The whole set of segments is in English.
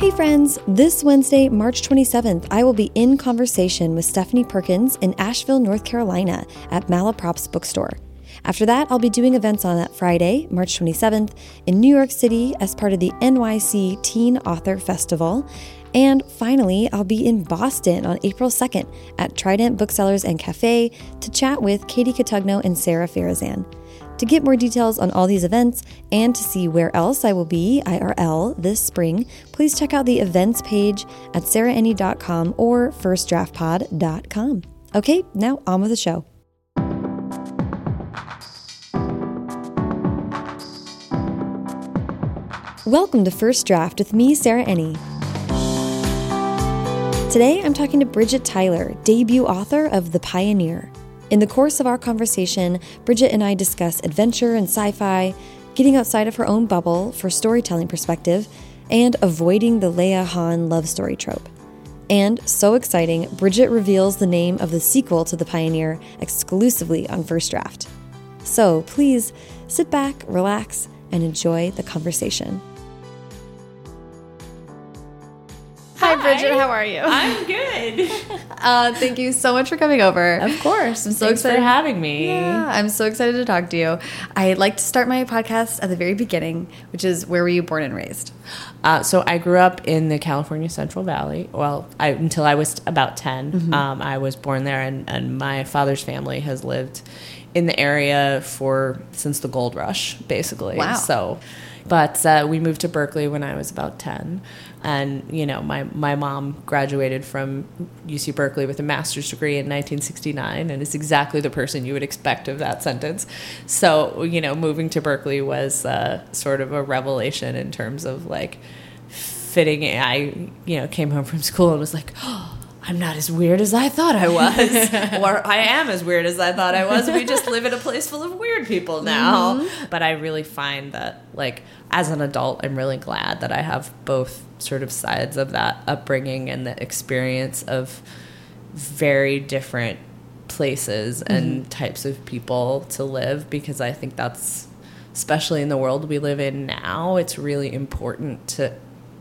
Hey friends, this Wednesday, March 27th, I will be in conversation with Stephanie Perkins in Asheville, North Carolina at Malaprops Bookstore. After that, I'll be doing events on that Friday, March 27th, in New York City as part of the NYC Teen Author Festival. And finally, I'll be in Boston on April 2nd at Trident Booksellers and Cafe to chat with Katie Cotugno and Sara Farizan. To get more details on all these events and to see where else I will be IRL this spring, please check out the events page at sarahenni.com or firstdraftpod.com. Okay, now on with the show. Welcome to First Draft with me, Sarah Enni. Today I'm talking to Bridget Tyler, debut author of The Pioneer. In the course of our conversation, Bridget and I discuss adventure and sci fi, getting outside of her own bubble for storytelling perspective, and avoiding the Leia Han love story trope. And so exciting, Bridget reveals the name of the sequel to The Pioneer exclusively on First Draft. So please sit back, relax, and enjoy the conversation. Hi, Bridget. How are you? I'm good. Uh, thank you so much for coming over. Of course. I'm so Thanks excited for- having me. Yeah, I'm so excited to talk to you. I like to start my podcast at the very beginning, which is where were you born and raised? Uh, so I grew up in the California Central Valley. Well, I, until I was about 10, Mm-hmm. um, I was born there, and, and my father's family has lived in the area for since the gold rush, basically. Wow. So, but uh, we moved to Berkeley when I was about 10. And, you know, my, my mom graduated from UC Berkeley with a master's degree in 1969 and is exactly the person you would expect of that sentence. So, you know, moving to Berkeley was uh, sort of a revelation in terms of like fitting. I, you know, came home from school and was like, oh, I'm not as weird as I thought I was. or I am as weird as I thought I was. We just live in a place full of weird people now. Mm-hmm. But I really find that, like, as an adult, I'm really glad that I have both sort of sides of that upbringing and the experience of very different places and mm-hmm. types of people to live because I think that's especially in the world we live in now it's really important to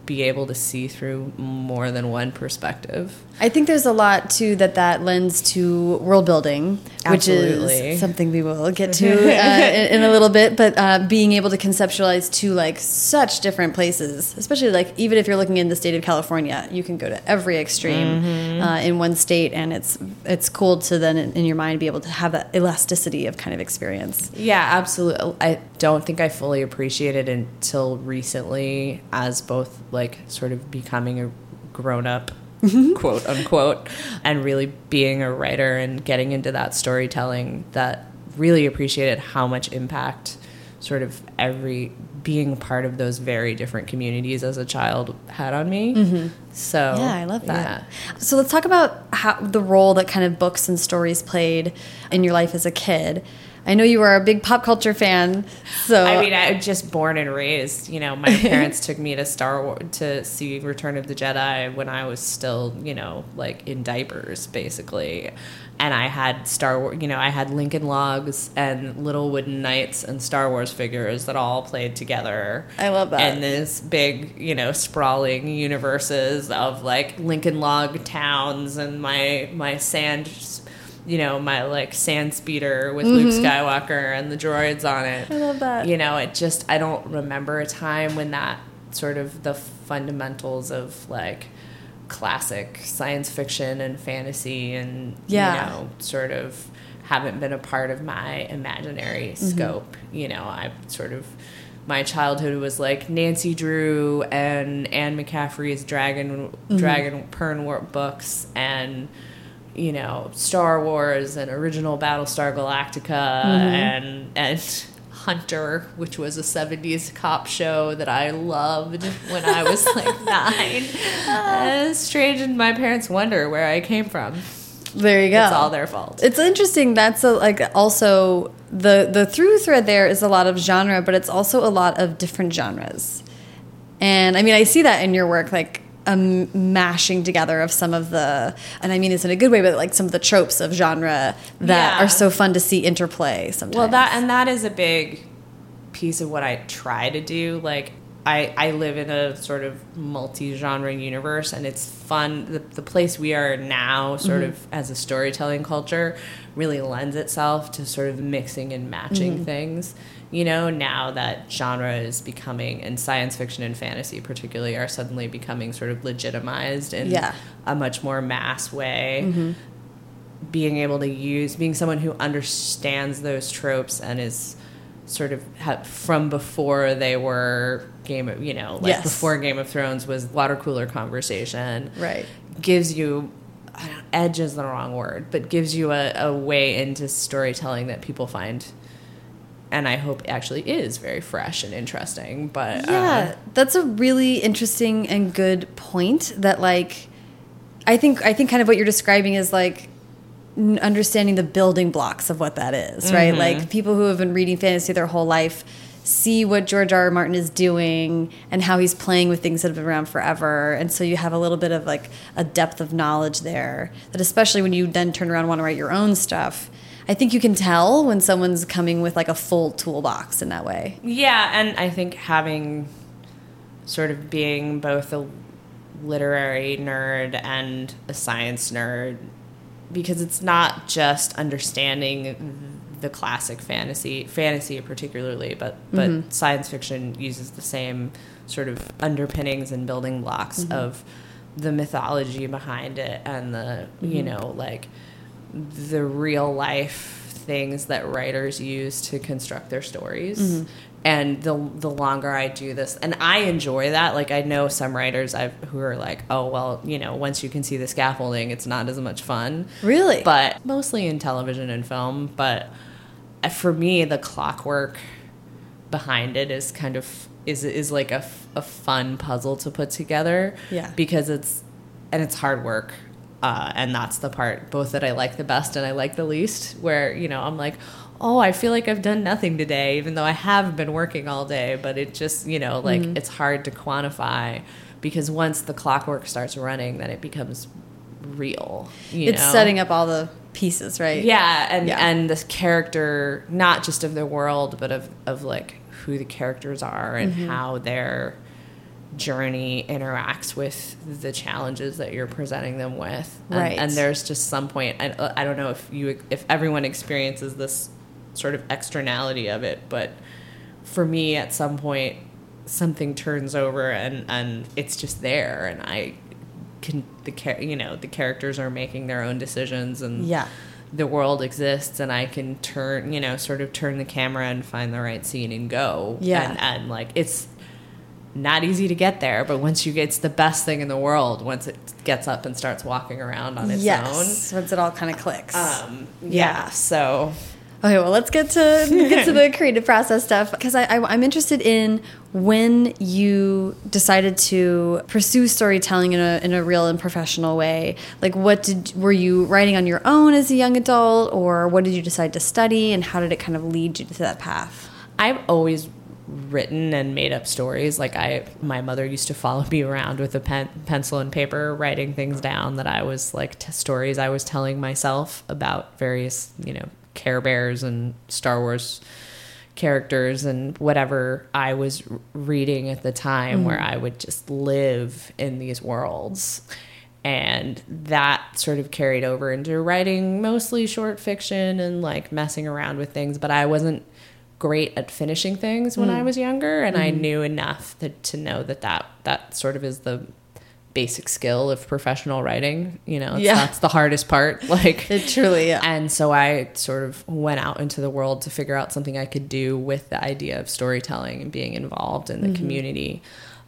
be able to see through more than one perspective. I think there's a lot too that that lends to world building, which is something we will get to uh, in, in a little bit. But uh, being able to conceptualize to like such different places, especially like even if you're looking in the state of California, you can go to every extreme Mm-hmm. uh, in one state, and it's it's cool to then in, your mind be able to have that elasticity of kind of experience. Yeah, absolutely. I don't think I fully appreciated it until recently as both like sort of becoming a grown up mm-hmm. quote unquote and really being a writer and getting into that storytelling that really appreciated how much impact sort of every being part of those very different communities as a child had on me. Mm-hmm. So Yeah, I love that. yeah. So let's talk about how the role that kind of books and stories played in your life as a kid. I know you were a big pop culture fan, so I mean, I was just born and raised. You know, my parents took me to Star Wars to see Return of the Jedi when I was still, you know, like in diapers, basically. And I had Star Wars, you know, I had Lincoln Logs and little wooden knights and Star Wars figures that all played together. I love that. And this big, you know, sprawling universes of like Lincoln Log towns and my my sand you know, my like sand speeder with Luke Skywalker and the droids on it. Mm-hmm. I love that. You know, it just I don't remember a time when that sort of the fundamentals of like classic science fiction and fantasy and Yeah. you know, sort of haven't been a part of my imaginary Mm-hmm. scope. You know, I sort of my childhood was like Nancy Drew and Anne McCaffrey's Dragon Mm-hmm. Dragon Pernwort books and you know Star Wars and original Battlestar Galactica Mm-hmm. and and Hunter, which was a 70s cop show that I loved when I was like nine. Uh, strange, and my parents wonder where I came from. there you go. It's all their fault. It's interesting. That's a, like also the the through thread there is a lot of genre, but it's also a lot of different genres. And I mean, I see that in your work, like a mashing together of some of the, and I mean this in a good way, but like some of the tropes of genre that Yeah. are so fun to see interplay. Sometimes. Well, that and that is a big piece of what I try to do. Like, I, I live in a sort of multi-genre universe and it's fun the, the place we are now sort Mm-hmm. of as a storytelling culture really lends itself to sort of mixing and matching Mm-hmm. things you know now that genre is becoming and science fiction and fantasy particularly are suddenly becoming sort of legitimized in Yeah. a much more mass way Mm-hmm. being able to use being someone who understands those tropes and is sort of from before they were game of you know like Yes. before game of thrones was water cooler conversation Right. gives you edge is the wrong word but gives you a, a way into storytelling that people find and i hope actually is very fresh and interesting but uh, Yeah, that's a really interesting and good point. That like, I think I think kind of what you're describing is like understanding the building blocks of what that is, right? Mm-hmm. Like people who have been reading fantasy their whole life see what George R. R. Martin is doing and how he's playing with things that have been around forever, and so you have a little bit of like a depth of knowledge there. That especially when you then turn around and want to write your own stuff. I think you can tell when someone's coming with like a full toolbox in that way. Yeah, and I think having sort of being both a literary nerd and a science nerd because it's not just understanding the classic fantasy fantasy particularly but but mm-hmm. science fiction uses the same sort of underpinnings and building blocks mm-hmm. of the mythology behind it and the you mm-hmm. know like the real life things that writers use to construct their stories. And the the longer I do this, and I enjoy that. Like I know some writers I've who are like, oh well, you know, once you can see the scaffolding, it's not as much fun. Really? But mostly in television and film. But uh, for me, the clockwork behind it is kind of is is like a, a fun puzzle to put together. Yeah. Because it's and it's hard work. Uh, and that's the part both that I like the best and I like the least. Where you know I'm like, oh, I feel like I've done nothing today, even though I have been working all day. But it just you know like Mm-hmm. it's hard to quantify because once the clockwork starts running, then it becomes real. You it's know? setting up all the pieces, right? Yeah, and Yeah. and this character, not just of the world, but of of like who the characters are and Mm-hmm. how their journey interacts with the challenges that you're presenting them with. And, Right. And there's just some point. I, I don't know if you if everyone experiences this sort of externality of it, but for me, at some point, something turns over and and it's just there, and I can the char- you know the characters are making their own decisions and Yeah. the world exists and I can turn, you know, sort of turn the camera and find the right scene and go. Yeah. And, and like, it's not easy to get there, but once you get, it's the best thing in the world once it gets up and starts walking around on its yes. Once it all kind of clicks. Um, Yeah. yeah. So, okay, well, let's get to get to the creative process stuff because I, I, I'm interested in when you decided to pursue storytelling in a in a real and professional way. Like, what did were you writing on your own as a young adult, or what did you decide to study, and how did it kind of lead you to that path? I've always written and made up stories. Like I, my mother used to follow me around with a pen, pencil and paper, writing things down that I was like t- stories I was telling myself about various, you know, Care Bears and Star Wars characters and whatever I was reading at the time, mm-hmm. where I would just live in these worlds. And that sort of carried over into writing mostly short fiction and like messing around with things. But I wasn't great at finishing things when mm. I was younger, and I mm-hmm. knew enough that, to know that, that that sort of is the basic skill of professional writing. You know, it's- Yeah. that's the hardest part. Like It truly, yeah. and so I sort of went out into the world to figure out something I could do with the idea of storytelling and being involved in the community,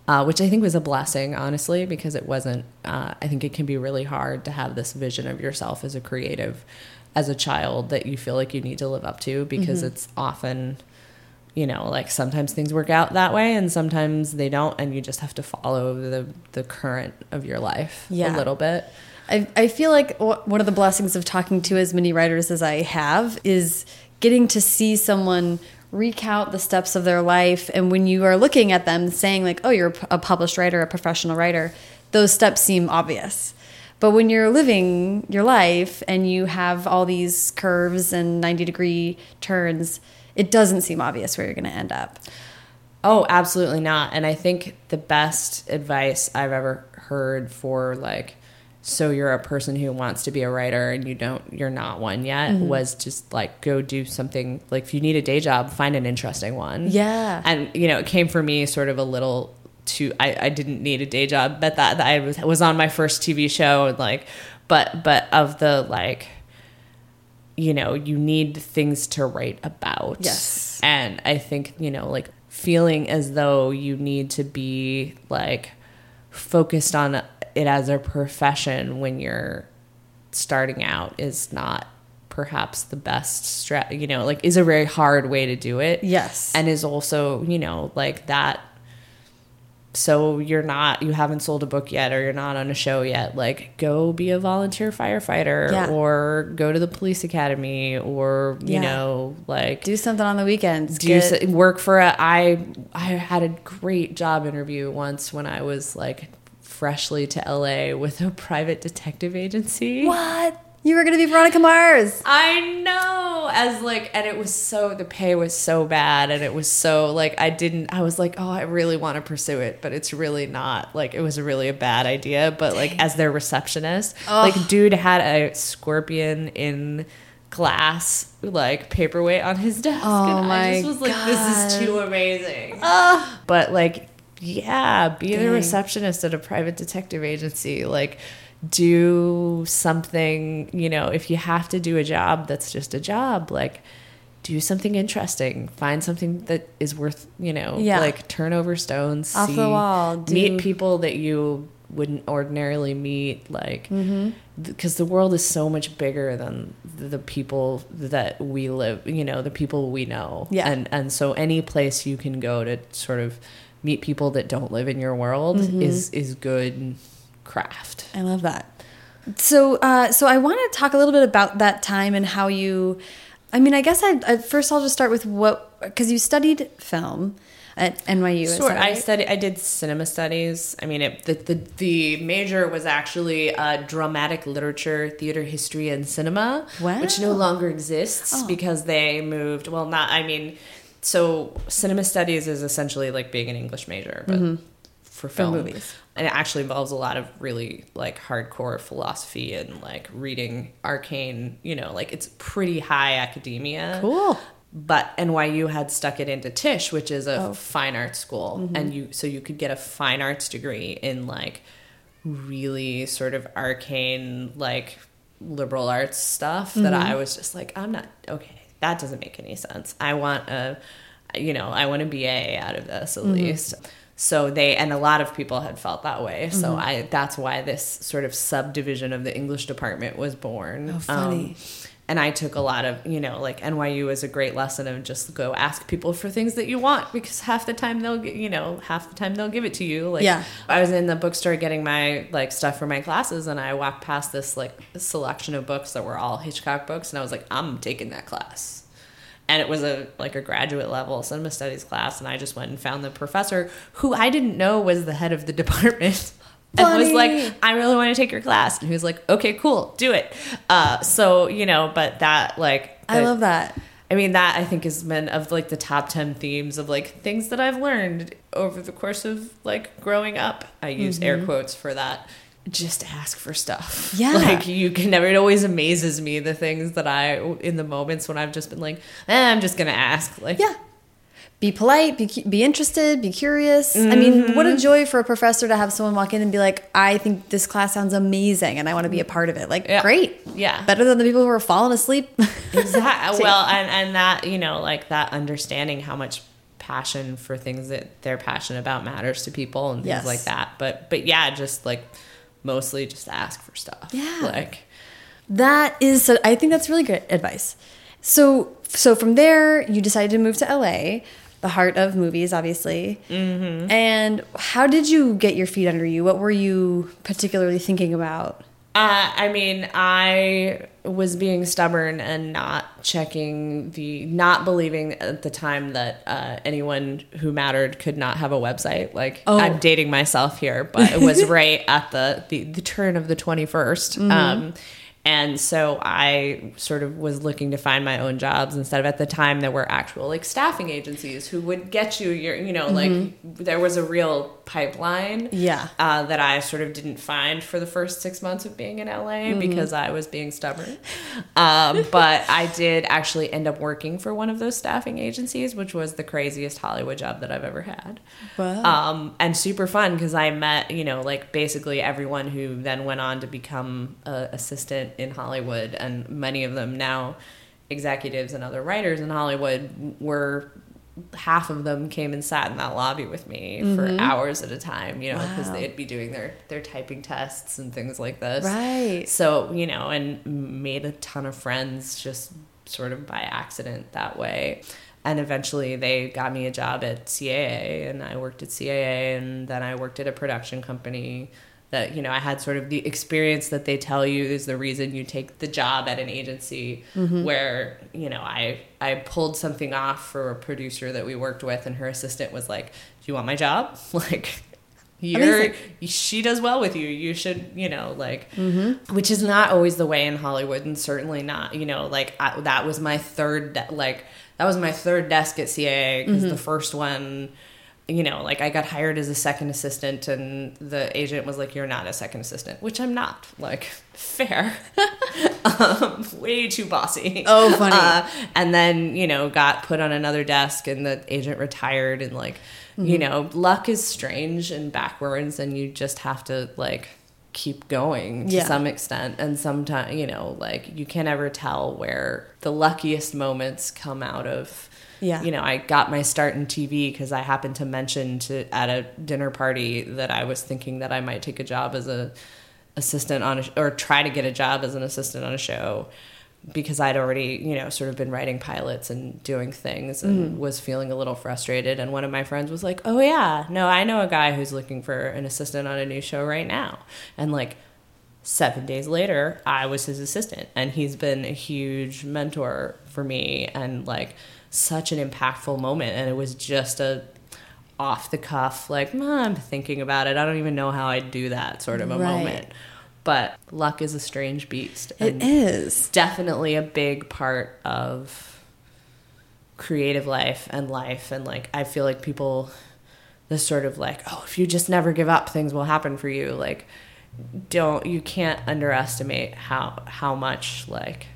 uh, which I think was a blessing, honestly, because it wasn't, uh, I think it can be really hard to have this vision of yourself as a creative, as a child that you feel like you need to live up to because it's often. You know, like sometimes things work out that way, and sometimes they don't, and you just have to follow the the current of your life Yeah. a little bit. I, I feel like one of the blessings of talking to as many writers as I have is getting to see someone recount the steps of their life. And when you are looking at them saying, like, oh, you're a published writer, a professional writer, those steps seem obvious. But when you're living your life and you have all these curves and 90 degree turns, it doesn't seem obvious where you're going to end up. Oh, absolutely not. And I think the best advice I've ever heard for like so you're a person who wants to be a writer and you don't you're not one yet Mm-hmm. was just like go do something like if you need a day job find an interesting one Yeah. and you know it came for me sort of a little too i, I didn't need a day job but that, that i was, was on my first tv show and like but but of the like you know you need things to write about Yes. and i think you know like feeling as though you need to be like focused on it as a profession when you're starting out is not perhaps the best strat you know like is a very hard way to do it Yes. and is also you know like that so you're not you haven't sold a book yet or you're not on a show yet like go be a volunteer firefighter Yeah. or go to the police academy or you Yeah. know like do something on the weekends. do Get- s- work for a I I had a great job interview once when I was like freshly to LA with a private detective agency. what? You were going to be Veronica Mars. I know. As like and it was so the pay was so bad and it was so like I didn't I was like oh I really want to pursue it but it's really not like it was really a bad idea but like as their receptionist like dude had a scorpion in glass like paperweight on his desk Oh and my I just was like this is too amazing. But like yeah be the Dang. receptionist at a private detective agency like do something you know if you have to do a job that's just a job like do something interesting find something that is worth you know Yeah. like turn over stones Off the wall, do- meet people that you wouldn't ordinarily meet like because the world is so much bigger than the people that we live you know the people we know Yeah. and and so any place you can go to sort of meet people that don't live in your world Mm-hmm. is is good craft I love that. So, uh, so I want to talk a little bit about that time and how you. I mean, I guess I, I first I'll just start with what because you studied film at NYU. Sure. that I studied. I did cinema studies. I mean, it, the, the the major was actually uh, dramatic literature, theater history, and cinema, which no longer exists Oh. because they moved. Well, not. I mean, so cinema studies is essentially like being an English major, but for film movies. And it actually involves a lot of really like hardcore philosophy and like reading arcane. You know, like it's pretty high academia Cool. but NYU had stuck it into Tisch, which is a Oh. fine arts school, Mm-hmm. and you so you could get a fine arts degree in like really sort of arcane like liberal arts stuff that Mm-hmm. I was just like I'm not okay that doesn't make any sense I want a you know I want a BA out of this at least so they and a lot of people had felt that way so Mm-hmm. I that's why this sort of subdivision of the English department was born Um, Oh, funny. and I took a lot of, you know, like NYU is a great lesson of just go ask people for things that you want because half the time they'll, get, you know, half the time they'll give it to you. Like, Yeah. I was in the bookstore getting my like stuff for my classes, and I walked past this like selection of books that were all Hitchcock books, and I was like, I'm taking that class. And it was a like a graduate level cinema studies class, and I just went and found the professor who I didn't know was the head of the department. And was like, I really want to take your class. And he was like, okay, cool, do it. Uh, so, you know, but that, like, I the- love that. I mean, that I think has been of like the top 10 themes of like things that I've learned over the course of like growing up. I use air quotes for that. Just ask for stuff. Yeah. Like you can never, it always amazes me the things that I, in the moments when I've just been like, eh, I'm just going to ask. Like, Yeah. Be polite, be, be interested, be curious. I mean, what a joy for a professor to have someone walk in and be like, I think this class sounds amazing and I want to be a part of it. Like, Yeah. great. Yeah. Better than the people who are falling asleep. Exactly. well, and, and that, you know, like that understanding how much passion for things that they're passionate about matters to people and things Yes. like that. But, but yeah, just like mostly just ask for stuff. Yeah. Like, That is, so I think that's really good advice. So, so from there, you decided to move to LA, the heart of movies, obviously. Mm-hmm. And how did you get your feet under you? What were you particularly thinking about? Uh, I mean, I was being stubborn and not checking the, not believing at the time that uh, anyone who mattered could not have a website. Like, Oh. I'm dating myself here, but it was right at the, the, the turn of the 21st. Um, And so I sort of was looking to find my own jobs instead of at the time there were actual like staffing agencies who would get you your, you know, like there was a real pipeline. Yeah. Uh, that I sort of didn't find for the first six months of being in LA because I was being stubborn. Um, but I did actually end up working for one of those staffing agencies, which was the craziest Hollywood job that I've ever had. Wow. Um, and super fun because I met, you know, like basically everyone who then went on to become an assistant in Hollywood, and many of them now executives and other writers in Hollywood were half of them came and sat in that lobby with me for mm-hmm. hours at a time, you know, because Wow. they'd be doing their their typing tests and things like this. Right. So, you know, and made a ton of friends just sort of by accident that way. And eventually they got me a job at CAA and I worked at CAA and then I worked at a production company that, you know, I had sort of the experience that they tell you is the reason you take the job at an agency mm-hmm. where, you know, I I pulled something off for a producer that we worked with and her assistant was like, "Do you want my job?" Like you're Amazing. she does well with you you should you know like mm-hmm. which is not always the way in hollywood and certainly not you know like I, that was my third de- like that was my third desk at caa because mm-hmm. the first one you know like i got hired as a second assistant and the agent was like you're not a second assistant which i'm not like fair um, way too bossy Oh, funny. uh, and then you know got put on another desk and the agent retired and like you Mm-hmm. know luck is strange and backwards and you just have to like keep going to Yeah. some extent and sometimes you know like you can't ever tell where the luckiest moments come out of Yeah. you know i got my start in tv because i happened to mention to at a dinner party that i was thinking that i might take a job as a assistant on a or try to get a job as an assistant on a show because I'd already, you know, sort of been writing pilots and doing things and mm-hmm. was feeling a little frustrated. And one of my friends was like, Oh, yeah, no, I know a guy who's looking for an assistant on a new show right now. And like seven days later, I was his assistant. And he's been a huge mentor for me and like such an impactful moment. And it was just a off the cuff, like, I'm thinking about it. I don't even know how I'd do that sort of a Right. moment. But luck is a strange beast. It is. definitely a big part of creative life and life. And like, I feel like people, this sort of like, oh, if you just never give up, things will happen for you. Like, don't, you can't underestimate how, how much like,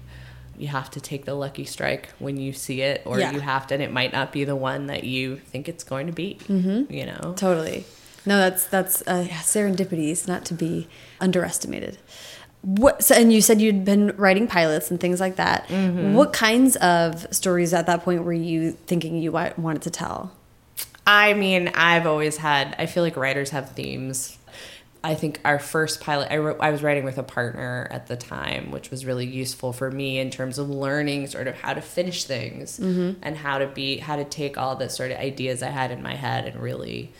you have to take the lucky strike when you see it, or Yeah. you have to, and it might not be the one that you think it's going to be. Mm-hmm. You know, Totally. No, that's that's uh, serendipity is not to be underestimated. What? So, and you said you'd been writing pilots and things like that. What kinds of stories at that point were you thinking you wanted to tell? I mean, I've always had. I feel like writers have themes. I think our first pilot, I, wrote, I was writing with a partner at the time, which was really useful for me in terms of learning sort of how to finish things and how to be, how to take all the sort of ideas I had in my head and really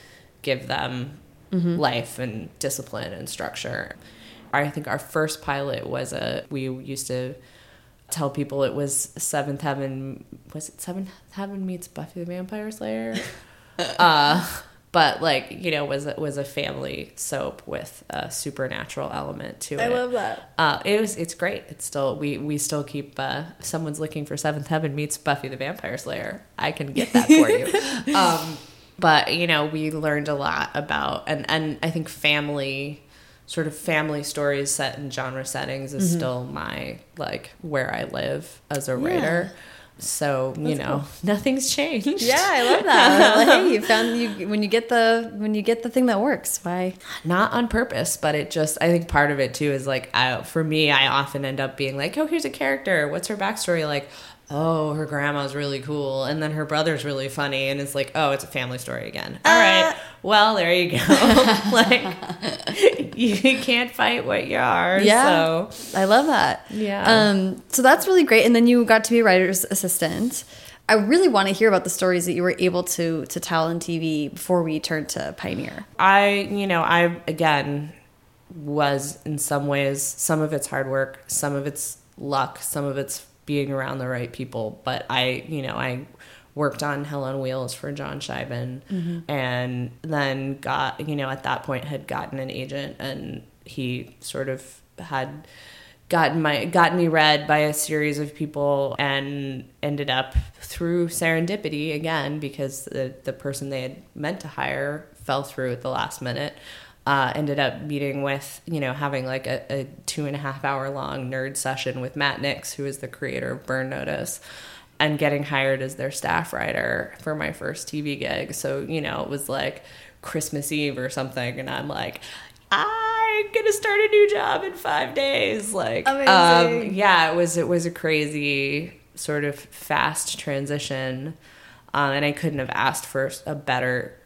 give them life and discipline and structure. I think our first pilot was a, we used to tell people it was Seventh Heaven, was it Seventh Heaven meets Buffy the Vampire Slayer? uh, but like you know was a, was a family soap with a supernatural element to it. I love that. Uh, it was it's great. It's still we we still keep uh, someone's looking for Seventh Heaven meets Buffy the Vampire Slayer. I can get that for you. um, but you know we learned a lot about and and I think family sort of family stories set in genre settings is still my like where I live as a writer. So you know nothing's changed. Yeah, I love that. like, hey, you found you when you get the when you get the thing that works. Why? not on purpose but it just i think part of it too is like I, for me i often end up being like oh here's a character what's her backstory like oh her grandma's really cool and then her brother's really funny and it's like oh it's a family story again all right well there you go like you can't fight what you are Yeah. so I love that. Yeah. Um, so that's really great. And then you got to be a writer's assistant. I really want to hear about the stories that you were able to to tell on TV before we turned to Pioneer. I, you know, I again was in some ways, some of it's hard work, some of it's luck, some of it's being around the right people. But I, you know, I worked on Hell on Wheels for John Shiban mm-hmm. and then got, you know, at that point had gotten an agent and he sort of had gotten my gotten me read by a series of people and ended up through serendipity again because the the person they had meant to hire fell through at the last minute. Uh, ended up meeting with you know having like a, a two and a half hour long nerd session with Matt Nix, who is the creator of Burn Notice, and getting hired as their staff writer for my first TV gig. So you know it was like Christmas Eve or something, and I'm like, I'm gonna start a new job in five days. Like, um, Amazing. yeah, it was it was a crazy sort of fast transition, um, and I couldn't have asked for a better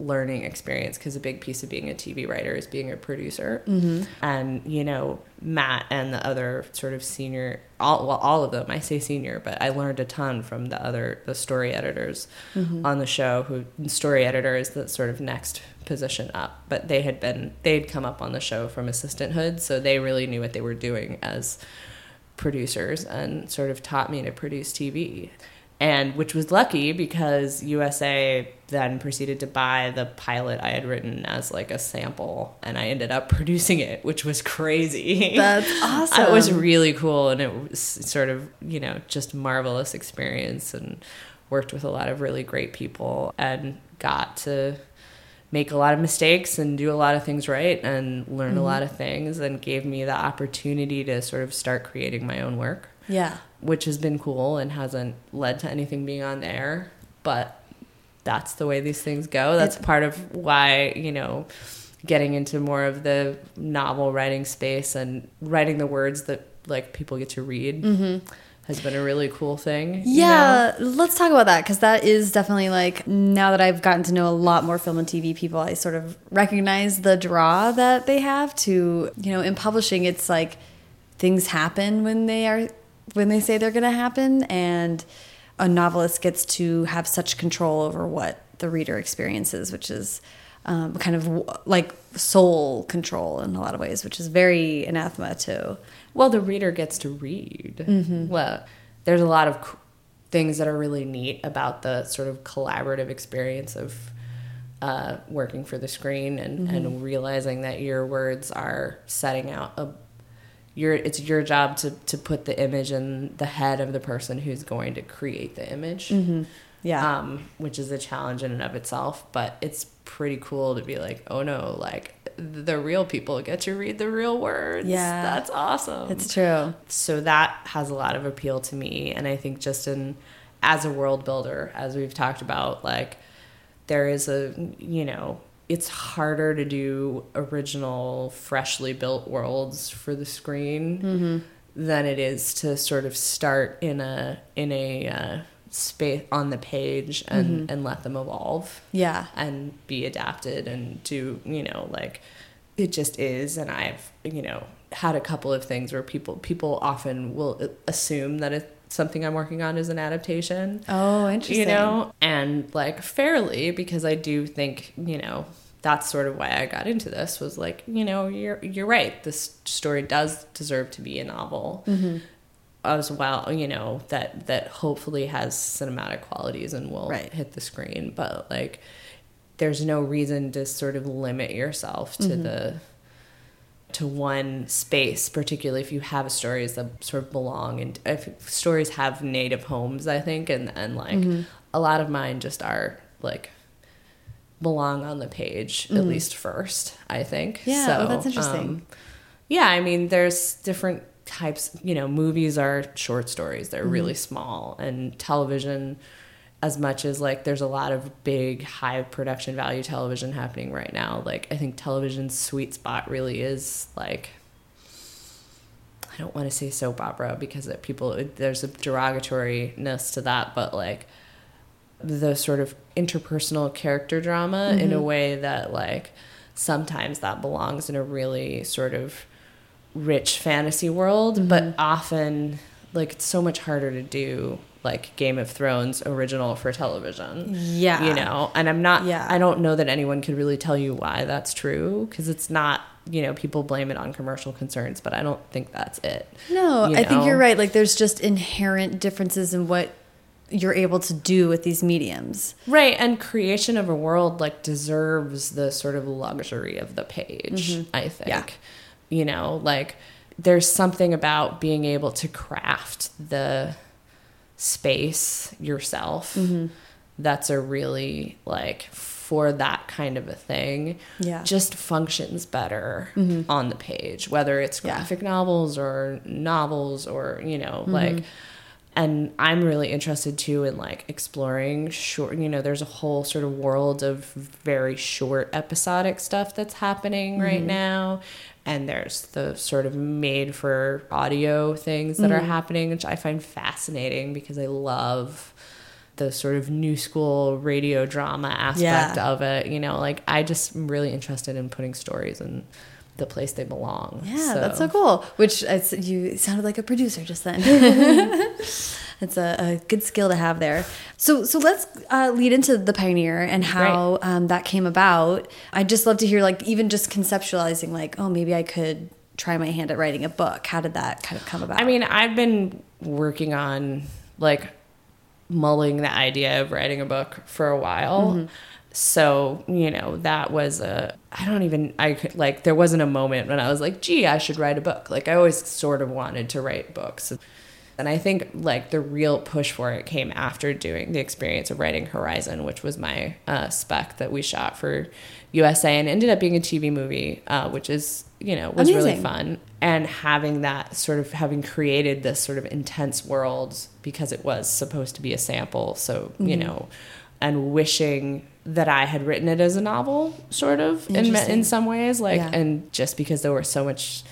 learning experience because a big piece of being a TV writer is being a producer. Mm-hmm. And you know, Matt and the other sort of senior, all well, all of them. I say senior, but I learned a ton from the other the story editors on the show. Who story editor is the sort of next position up, but they had been they'd come up on the show from assistanthood, so they really knew what they were doing as producers and sort of taught me to produce TV. And which was lucky because USA then proceeded to buy the pilot I had written as like a sample and I ended up producing it, which was crazy. That's awesome. It was really cool and it was sort of, you know, just marvelous experience and worked with a lot of really great people and got to make a lot of mistakes and do a lot of things right and learn a mm-hmm. lot of things and gave me the opportunity to sort of start creating my own work yeah. which has been cool and hasn't led to anything being on air. But that's the way these things go. That's part of why, you know, getting into more of the novel writing space and writing the words that like people get to read mm-hmm. has been a really cool thing. you know? Yeah, let's talk about that because that is definitely like now that I've gotten to know a lot more film and TV people, I sort of recognize the draw that they have to, you know, in publishing, it's like things happen when they are when they say they're going to happen, and a novelist gets to have such control over what the reader experiences, which is um, kind of like sole control in a lot of ways, which is very anathema to Well, the reader gets to read. Well, there's a lot of things that are really neat about the sort of collaborative experience of uh, working for the screen and, and realizing that your words are setting out a your it's your job to to put the image in the head of the person who's going to create the image. yeah. Um, which is a challenge in and of itself, but it's pretty cool to be like, oh no, like the real people get to read the real words. Yeah. That's awesome it's true. so that has a lot of appeal to me and i think just in as a world builder as we've talked about like there is a you know it's harder to do original freshly built worlds for the screen mm-hmm. than it is to sort of start in a in a uh, space on the page and mm-hmm. and let them evolve. Yeah. and be adapted and do you know like it just is. And i've you know had a couple of things where people people often will uh, assume that it's something i'm working on is an adaptation Oh, interesting. you know? And like fairly because i do think you know that's sort of why i got into this was like you know you're you're right. This story does deserve to be a novel mm-hmm. as well you know that that hopefully has cinematic qualities and will Right. hit the screen. But like there's no reason to sort of limit yourself to mm-hmm. the to one space particularly if you have stories that sort of belong and if stories have native homes i think and and like mm-hmm. a lot of mine just are like belong on the page at mm-hmm. least first i think. Yeah, oh, so oh, that's interesting. um, yeah i mean there's different types you know movies are short stories they're mm-hmm. really small and television as much as like there's a lot of big high production value television happening right now like i think television's sweet spot really is like i don't want to say soap opera because it, people there's a derogatoriness to that but like the sort of interpersonal character drama in a mm-hmm. way that like sometimes that belongs in a really sort of rich fantasy world but mm-hmm. often like it's so much harder to do like Game of Thrones original for television. Yeah. You know, and I'm not Yeah. I don't know that anyone could really tell you why that's true because it's not, you know, people blame it on commercial concerns, but I don't think that's it. No, you I think you're right. Like, there's just inherent differences in what you're able to do with these mediums. Right, and creation of a world like deserves the sort of luxury of the page, mm-hmm. I think. Yeah. You know, like there's something about being able to craft the space yourself Mm-hmm. that's a really like for that kind of a thing Yeah. Mm-hmm. just functions better on the page whether it's Yeah. graphic novels or novels or you know Mm-hmm. like and i'm really interested too in like exploring short you know there's a whole sort of world of very short episodic stuff that's happening Mm-hmm. right now and there's the sort of made for audio things that Mm-hmm. are happening which i find fascinating because i love the sort of new school radio drama aspect Yeah. of it you know like i just am really interested in putting stories in the place they belong Yeah, that's so cool. Which it's, you sounded like a producer just then. It's a, a good skill to have there. So, so let's uh, lead into the pioneer and how um, that came about. I'd just love to hear, like, even just conceptualizing, like, oh, maybe I could try my hand at writing a book. How did that kind of come about? I mean, I've been working on like mulling the idea of writing a book for a while. So, you know, that was a, I don't even, I could, like, there wasn't a moment when I was like, gee, I should write a book. Like, I always sort of wanted to write books. And I think, like, the real push for it came after doing the experience of writing Horizon, which was my uh, spec that we shot for USA and ended up being a TV movie, uh, which is, you know, was really fun. And having that sort of having created this sort of intense world because it was supposed to be a sample. So, you Mm-hmm. know, and wishing that I had written it as a novel, sort of, in, in some ways. Like, Yeah. and just because there were so much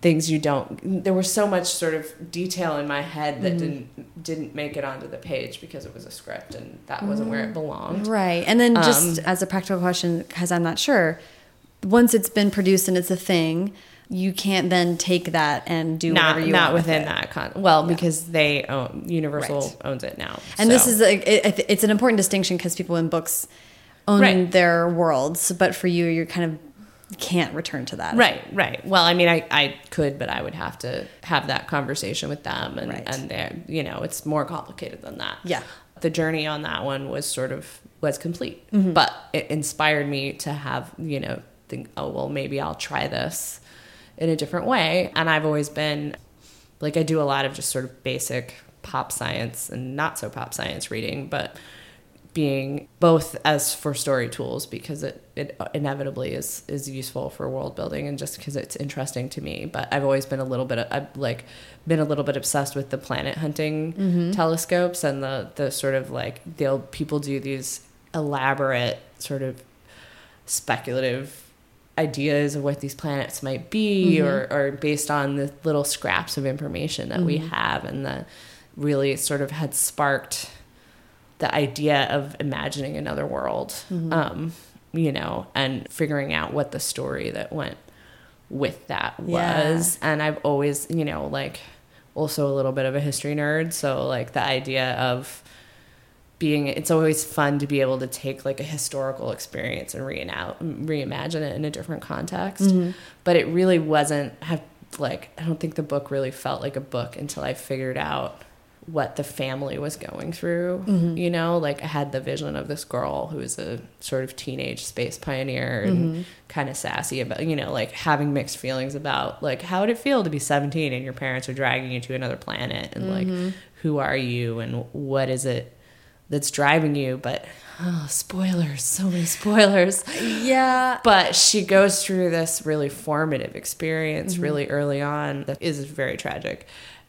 things you don't there was so much sort of detail in my head that didn't didn't make it onto the page because it was a script and that wasn't where it belonged right. And then, just Um, as a practical question, because I'm not sure, once it's been produced and it's a thing, you can't then take that and do not whatever you not want with within it. that con well because they own universal Right. owns it now And this is like it, it's an important distinction because people in books own Right. their worlds, but for you, you're kind of can't return to that. Right, right. Well, I mean, I, I could, but I would have to have that conversation with them, and Right. and they're you know it's more complicated than that. Yeah. the journey on that one was sort of was complete, Mm-hmm. but it inspired me to have you know think oh well maybe I'll try this in a different way, and I've always been like I do a lot of just sort of basic pop science and not so pop science reading, but being both as for story tools because it, it inevitably is is useful for world building and just because it's interesting to me. But i've always been a little bit i've like been a little bit obsessed with the planet hunting mm-hmm. telescopes and the the sort of like they'll people do these elaborate sort of speculative ideas of what these planets might be mm-hmm. or, or based on the little scraps of information that we mm-hmm. have and that really sort of had sparked the idea of imagining another world mm-hmm. um, you know and figuring out what the story that went with that Yeah. was. And i've always you know like also a little bit of a history nerd so like the idea of being it's always fun to be able to take like a historical experience and reimagine it in a different context. Mm-hmm. But it really wasn't have like i don't think the book really felt like a book until i figured out what the family was going through mm-hmm. you know? Like i had the vision of this girl who was a sort of teenage space pioneer and mm-hmm. kind of sassy about you know like having mixed feelings about like how would it feel to be 17 and your parents are dragging you to another planet and like who are you and what is it that's driving you but oh, spoilers so many spoilers. Yeah. but she goes through this really formative experience mm-hmm. really early on that is very tragic.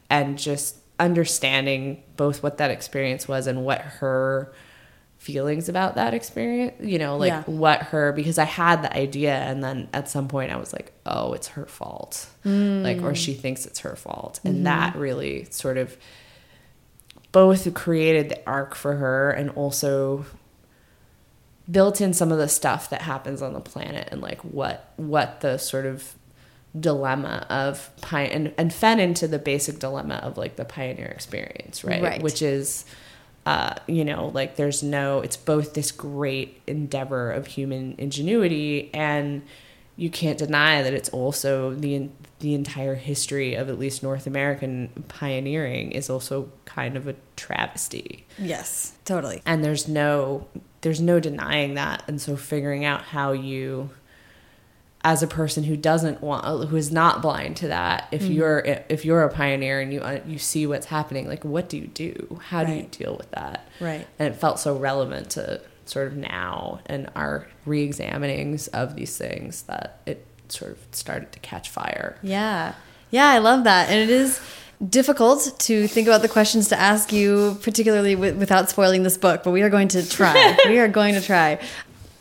And just understanding both what that experience was and what her feelings about that experience you know like Yeah. what her because i had the idea and then at some point i was like oh it's her fault. Like or mm. she thinks it's her fault. And mm-hmm. that really sort of both created the arc for her and also built in some of the stuff that happens on the planet and like what what the sort of dilemma of and, and fed into the basic dilemma of like the pioneer experience right, Right. which is uh, you know like there's no it's both this great endeavor of human ingenuity and you can't deny that it's also the the entire history of at least North American pioneering is also kind of a travesty Yes. Totally. and there's no there's no denying that and so figuring out how you as a person who doesn't want who is not blind to that if Mm-hmm. you're if you're a pioneer and you uh, you see what's happening like what do you do how do you deal with that Right. and it felt so relevant to sort of now and our re-examinings of these things that it sort of started to catch fire Yeah. Yeah, I love that. And it is difficult to think about the questions to ask you, particularly wi- without spoiling this book, but we are going to try. we are going to try.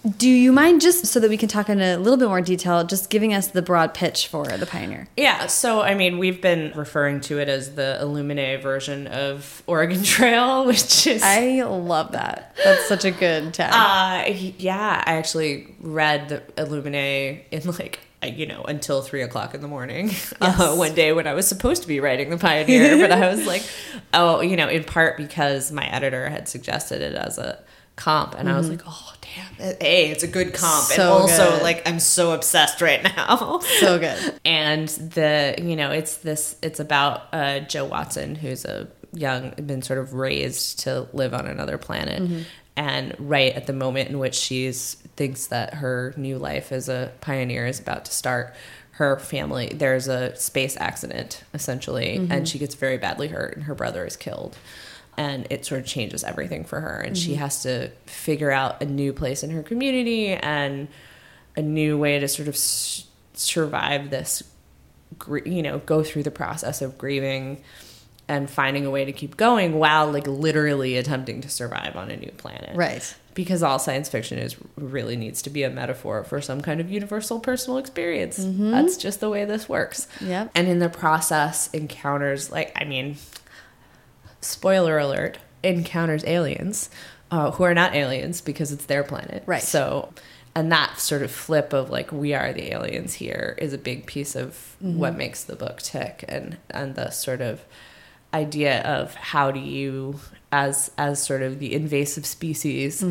Do you mind just so that we can talk in a little bit more detail, just giving us the broad pitch for The Pioneer? Yeah, so I mean, we've been referring to it as the Illuminae version of Oregon Trail, which is I love that. That's such a good tag. Uh, yeah, I actually read the Illuminae in like uh, you know until three o'clock in the morning uh, one day when I was supposed to be writing the Pioneer, but I was like, oh, you know, in part because my editor had suggested it as a comp, and I was mm-hmm. like, oh damn, hey, it's a good comp, and So also good. like I'm so obsessed right now. so good. and the you know it's this it's about uh, Joe Watson who's a young been sort of raised to live on another planet mm-hmm. and right at the moment in which she's thinks that her new life as a pioneer is about to start her family there's a space accident essentially and mm-hmm. she gets very badly hurt and her brother is killed and it sort of changes everything for her. And she mm-hmm. has to figure out a new place in her community and a new way to sort of s- survive this gr- you know go through the process of grieving and finding a way to keep going while like literally attempting to survive on a new planet. Right. because all science fiction is really needs to be a metaphor for some kind of universal personal experience. Mm-hmm. That's just the way this works. Yep. and in the process encounters like i mean spoiler alert encounters aliens uh, who are not aliens because it's their planet Right. so and that sort of flip of like we are the aliens here is a big piece of what makes the book tick and and the sort of idea of how do you as as sort of the invasive species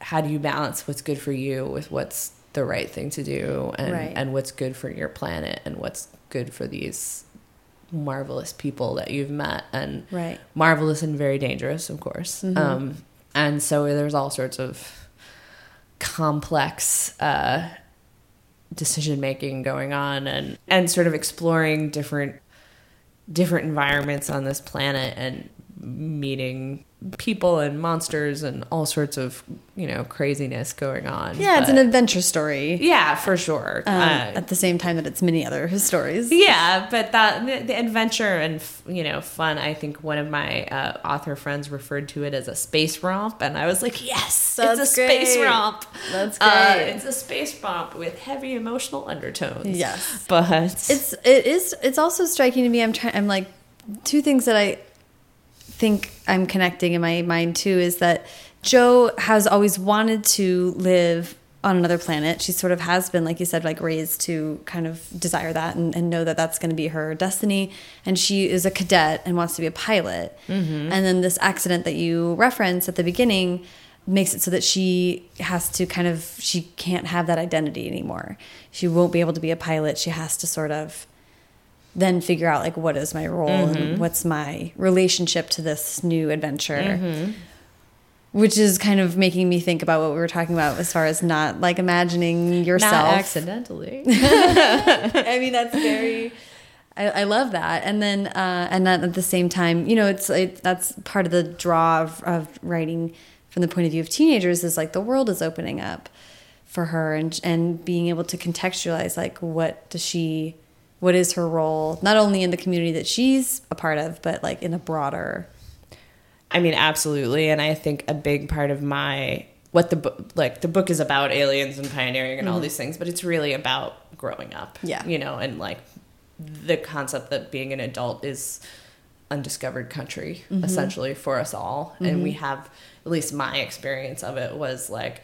how do you balance what's good for you with what's the right thing to do and Right. and what's good for your planet and what's good for these marvelous people that you've met and Right. marvelous and very dangerous of course um and so there's all sorts of complex uh decision making going on and and sort of exploring different different environments on this planet and meeting people and monsters and all sorts of you know craziness going on Yeah, it's an adventure story. yeah for sure Um, Uh, at the same time that it's many other stories. yeah but that the, the adventure and f- you know fun i think one of my uh, author friends referred to it as a space romp and i was like yes it's a That's space romp That's Uh, great. it's a space romp with heavy emotional undertones Yes. but It's it is it's also striking to me. I'm trying. I'm like two things that I think I'm connecting in my mind too is that Joe has always wanted to live on another planet. She sort of has been, like you said, like raised to kind of desire that and, and know that that's going to be her destiny. And she is a cadet and wants to be a pilot. Mm-hmm. And then this accident that you reference at the beginning makes it so that she has to kind of she can't have that identity anymore. She won't be able to be a pilot. She has to sort of then figure out like what is my role and what's my relationship to this new adventure. Which is kind of making me think about what we were talking about as far as not like imagining yourself. not accidentally. I mean that's very I, I love that. And then uh and then at the same time you know it's it, that's part of the draw of, of writing from the point of view of teenagers is like the world is opening up for her and and being able to contextualize like what does she what is her role not only in the community that she's a part of but like in a broader I mean, absolutely. And I think a big part of my what the book like the book is about aliens and pioneering and all mm-hmm. these things, but it's really about growing up. Yeah. You know, and like the concept that being an adult is undiscovered country mm-hmm. essentially for us all. And we mm-hmm. have at least my experience of it was like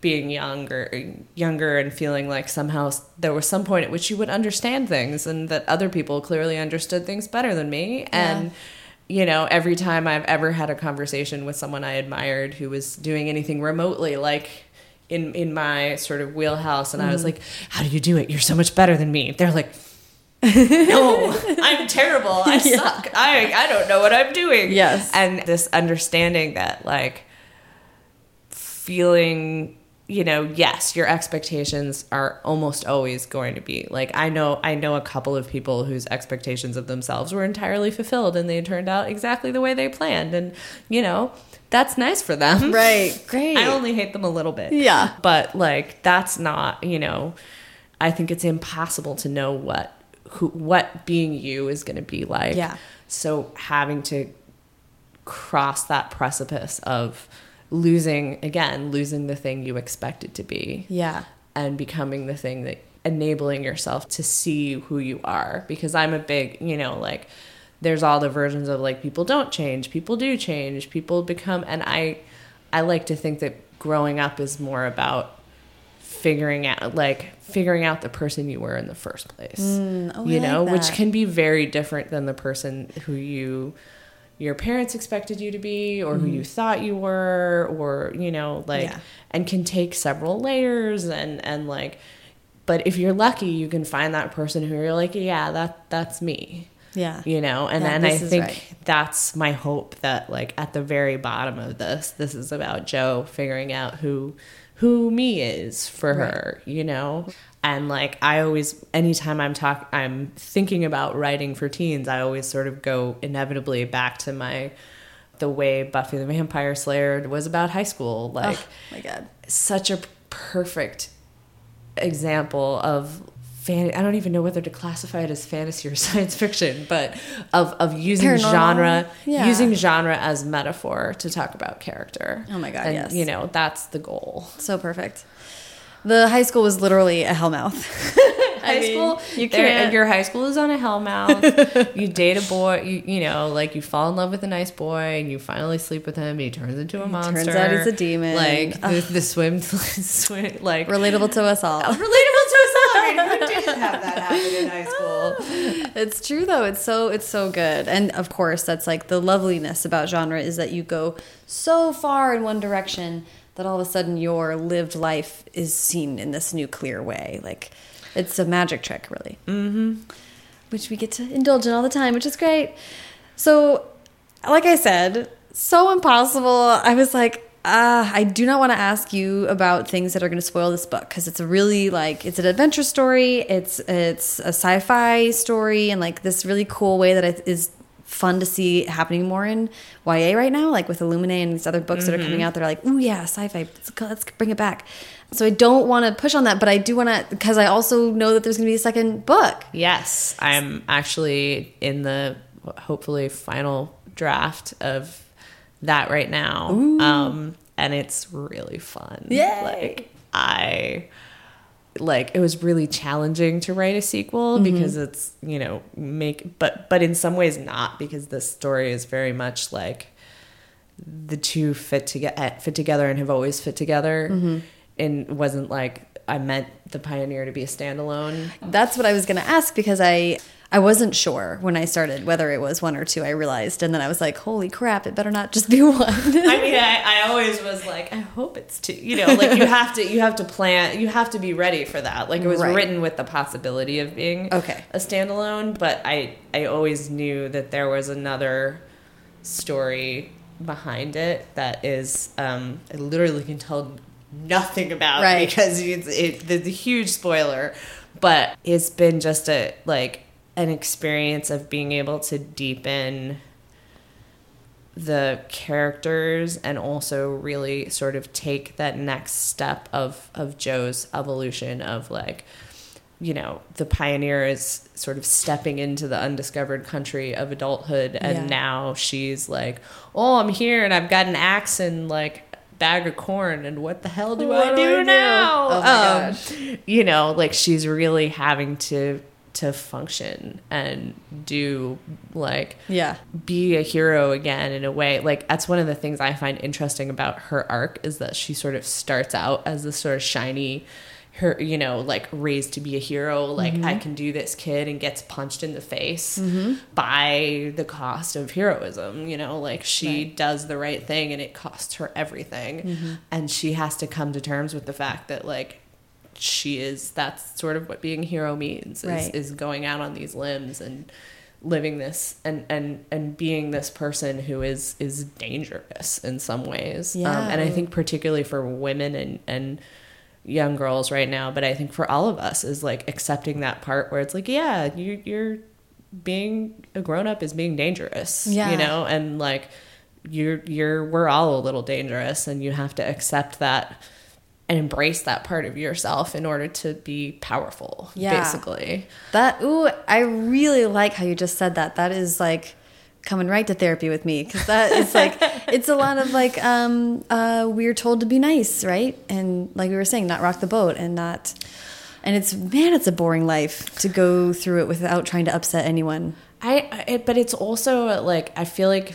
being younger younger and feeling like somehow there was some point at which you would understand things and that other people clearly understood things better than me. And you know every time i've ever had a conversation with someone i admired who was doing anything remotely like in in my sort of wheelhouse and i was mm-hmm. like how do you do it? You're so much better than me. They're like no i'm terrible. I suck. I i don't know what i'm doing. Yes. and this understanding that like feeling you know, yes, your expectations are almost always going to be like I know I know a couple of people whose expectations of themselves were entirely fulfilled and they turned out exactly the way they planned and you know, that's nice for them. Right. Great. I only hate them a little bit. Yeah. But like that's not, you know, I think it's impossible to know what who what being you is going to be like. Yeah. So having to cross that precipice of losing again, losing the thing you expected to be Yeah. and becoming the thing that enabling yourself to see who you are because I'm a big, you know, like there's all the versions of like people don't change, people do change, people become and I I like to think that growing up is more about figuring out like figuring out the person you were in the first place. Mm, oh, I you like know, which can be very different than the person who you your parents expected you to be or who you thought you were or you know like Mm-hmm. Yeah. and can take several layers and and like but if you're lucky you can find that person who you're like yeah that that's me Yeah. you know and Yeah, then i think right. that's my hope that like at the very bottom of this this is about joe figuring out who who me is for Right. her you know and like i always anytime i'm talk i'm thinking about writing for teens i always sort of go inevitably back to my the way buffy the vampire slayer was about high school oh, like oh my god. such a perfect example of fan I don't even know whether to classify it as fantasy or science fiction, but of of using Paranormal. genre Yeah. using genre as metaphor to talk about character. Oh my God, And, yes. You know, that's the goal. So perfect. The high school was literally a hellmouth. High mean, school, you can't- Your high school is on a hellmouth. you date a boy. You, you know, like you fall in love with a nice boy, and you finally sleep with him. And he turns into a monster. turns out he's a demon. Like the, the swim, swim, like Relatable to us all. relatable to us all. I mean, who didn't have that happen in high school? It's true though. It's so it's so good. And of course, that's like the loveliness about genre is that you go so far in one direction that all of a sudden your lived life is seen in this new clear way. Like it's a magic trick, really. Mm-hmm. Which we get to indulge in all the time, which is great. So, like I said, so impossible. I was like, uh, I do not want to ask you about things that are going to spoil this book because it's a really like it's an adventure story. It's it's a sci-fi story and like this really cool way that it is fun to see happening more in YA right now, like with Illuminae and these other books that are coming out. They're like, ooh yeah, sci-fi. Let's, let's bring it back. So I don't want to push on that, but I do want to because I also know that there's going to be a second book. Yes, I'm actually in the hopefully final draft of that right now. Um, and it's really fun. Yeah, Like I like it was really challenging to write a sequel mm-hmm. because it's, you know, make but but in some ways not because this story is very much like the two fit together eh, fit together and have always fit together. Mm-hmm. And wasn't like I meant the pioneer to be a standalone. That's what I was going to ask because I I wasn't sure when I started whether it was one or two. I realized, and then I was like, "Holy crap! It better not just be one." I mean, I, I always was like, I hope it's two. You know, like you have to, you have to plan, you have to be ready for that. Like it was Right. written with the possibility of being Okay. a standalone, but I, I always knew that there was another story behind it that is, um, I literally can tell nothing about Right. because it's it, the, the huge spoiler, but it's been just a like an experience of being able to deepen the characters and also really sort of take that next step of of Joe's evolution of like you know the pioneer is sort of stepping into the undiscovered country of adulthood and Yeah. now she's like oh I'm here and I've got an axe and like bag of corn and what the hell do What I do do, I do? now Oh Um, you know like she's really having to to function and do like yeah, be a hero again in a way. Like that's one of the things i find interesting about her arc is that she sort of starts out as this sort of shiny her you know like raised to be a hero. Like i mm-hmm. can do this kid and gets punched in the face mm-hmm. by the cost of heroism you know? Like she Right. does the right thing and it costs her everything. Mm-hmm. And she has to come to terms with the fact that like she is that's sort of what being a hero means is, Right. is going out on these limbs and living this and and and being this person who is is dangerous in some ways Yeah. um, and i think particularly for women and and young girls right now but i think for all of us is like accepting that part where it's like yeah you you're being a grown-up is being dangerous Yeah. you know and like you're you're we're all a little dangerous and you have to accept that and embrace that part of yourself in order to be powerful Yeah. basically That ooh, I really like how you just said that. That is like coming right to therapy with me because that is like it's a lot of like um uh we're told to be nice, right? And like we were saying, not rock the boat and not and it's man, it's a boring life to go through it without trying to upset anyone. I, I but it's also like I feel like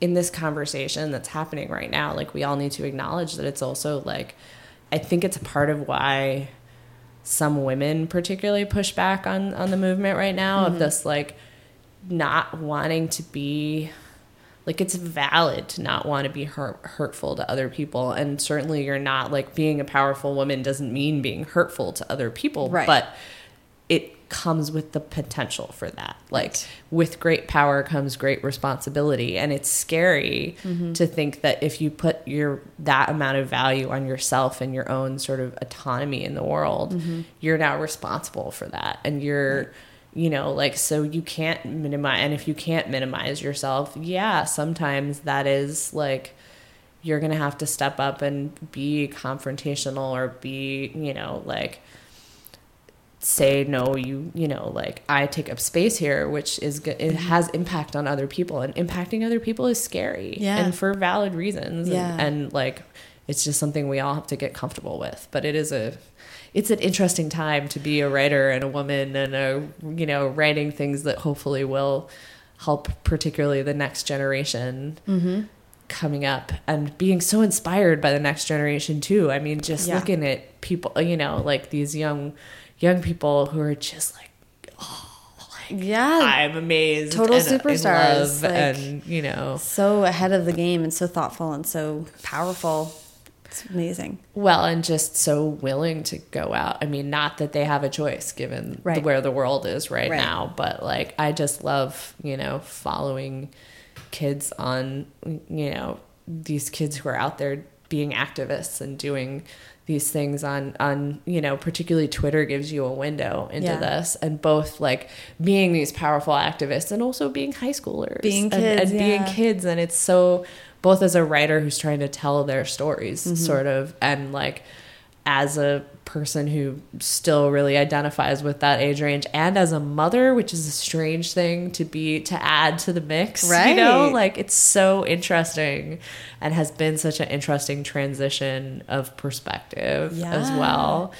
in this conversation that's happening right now, like we all need to acknowledge that it's also like I think it's a part of why some women particularly push back on on the movement right now of mm-hmm. this like not wanting to be like it's valid to not want to be hurt, hurtful to other people and certainly you're not like being a powerful woman doesn't mean being hurtful to other people Right. but it comes with the potential for that. Like with great power comes great responsibility. And it's scary Mm-hmm. to think that if you put your that amount of value on yourself and your own sort of autonomy in the world Mm-hmm. you're now responsible for that. And you're you know like so you can't minimize and if you can't minimize yourself yeah sometimes that is like you're gonna have to step up and be confrontational or be you know like say no you you know like i take up space here which is go- it has impact on other people and impacting other people is scary Yeah. and for valid reasons Yeah. and, and like it's just something we all have to get comfortable with but it is a it's an interesting time to be a writer and a woman and a you know writing things that hopefully will help particularly the next generation Mm-hmm. coming up and being so inspired by the next generation too. I mean, just Yeah. looking at people, you know, like these young young people who are just like oh, Yeah. I'm amazed, Total and uh, in superstars, like- and you know, so ahead of the game and so thoughtful and so powerful. It's amazing. well, and just so willing to go out. I mean, not that they have a choice given Right. where the world is right, Right. now, but like I just love, you know, following kids on, you know, these kids who are out there being activists and doing these things on on you know particularly twitter gives you a window into Yeah. this and both like being these powerful activists and also being high schoolers Being and, kids, and being yeah. kids and it's so both as a writer who's trying to tell their stories Mm-hmm. sort of and like as a person who still really identifies with that age range and as a mother which is a strange thing to be to add to the mix right you know? Like it's so interesting and has been such an interesting transition of perspective as well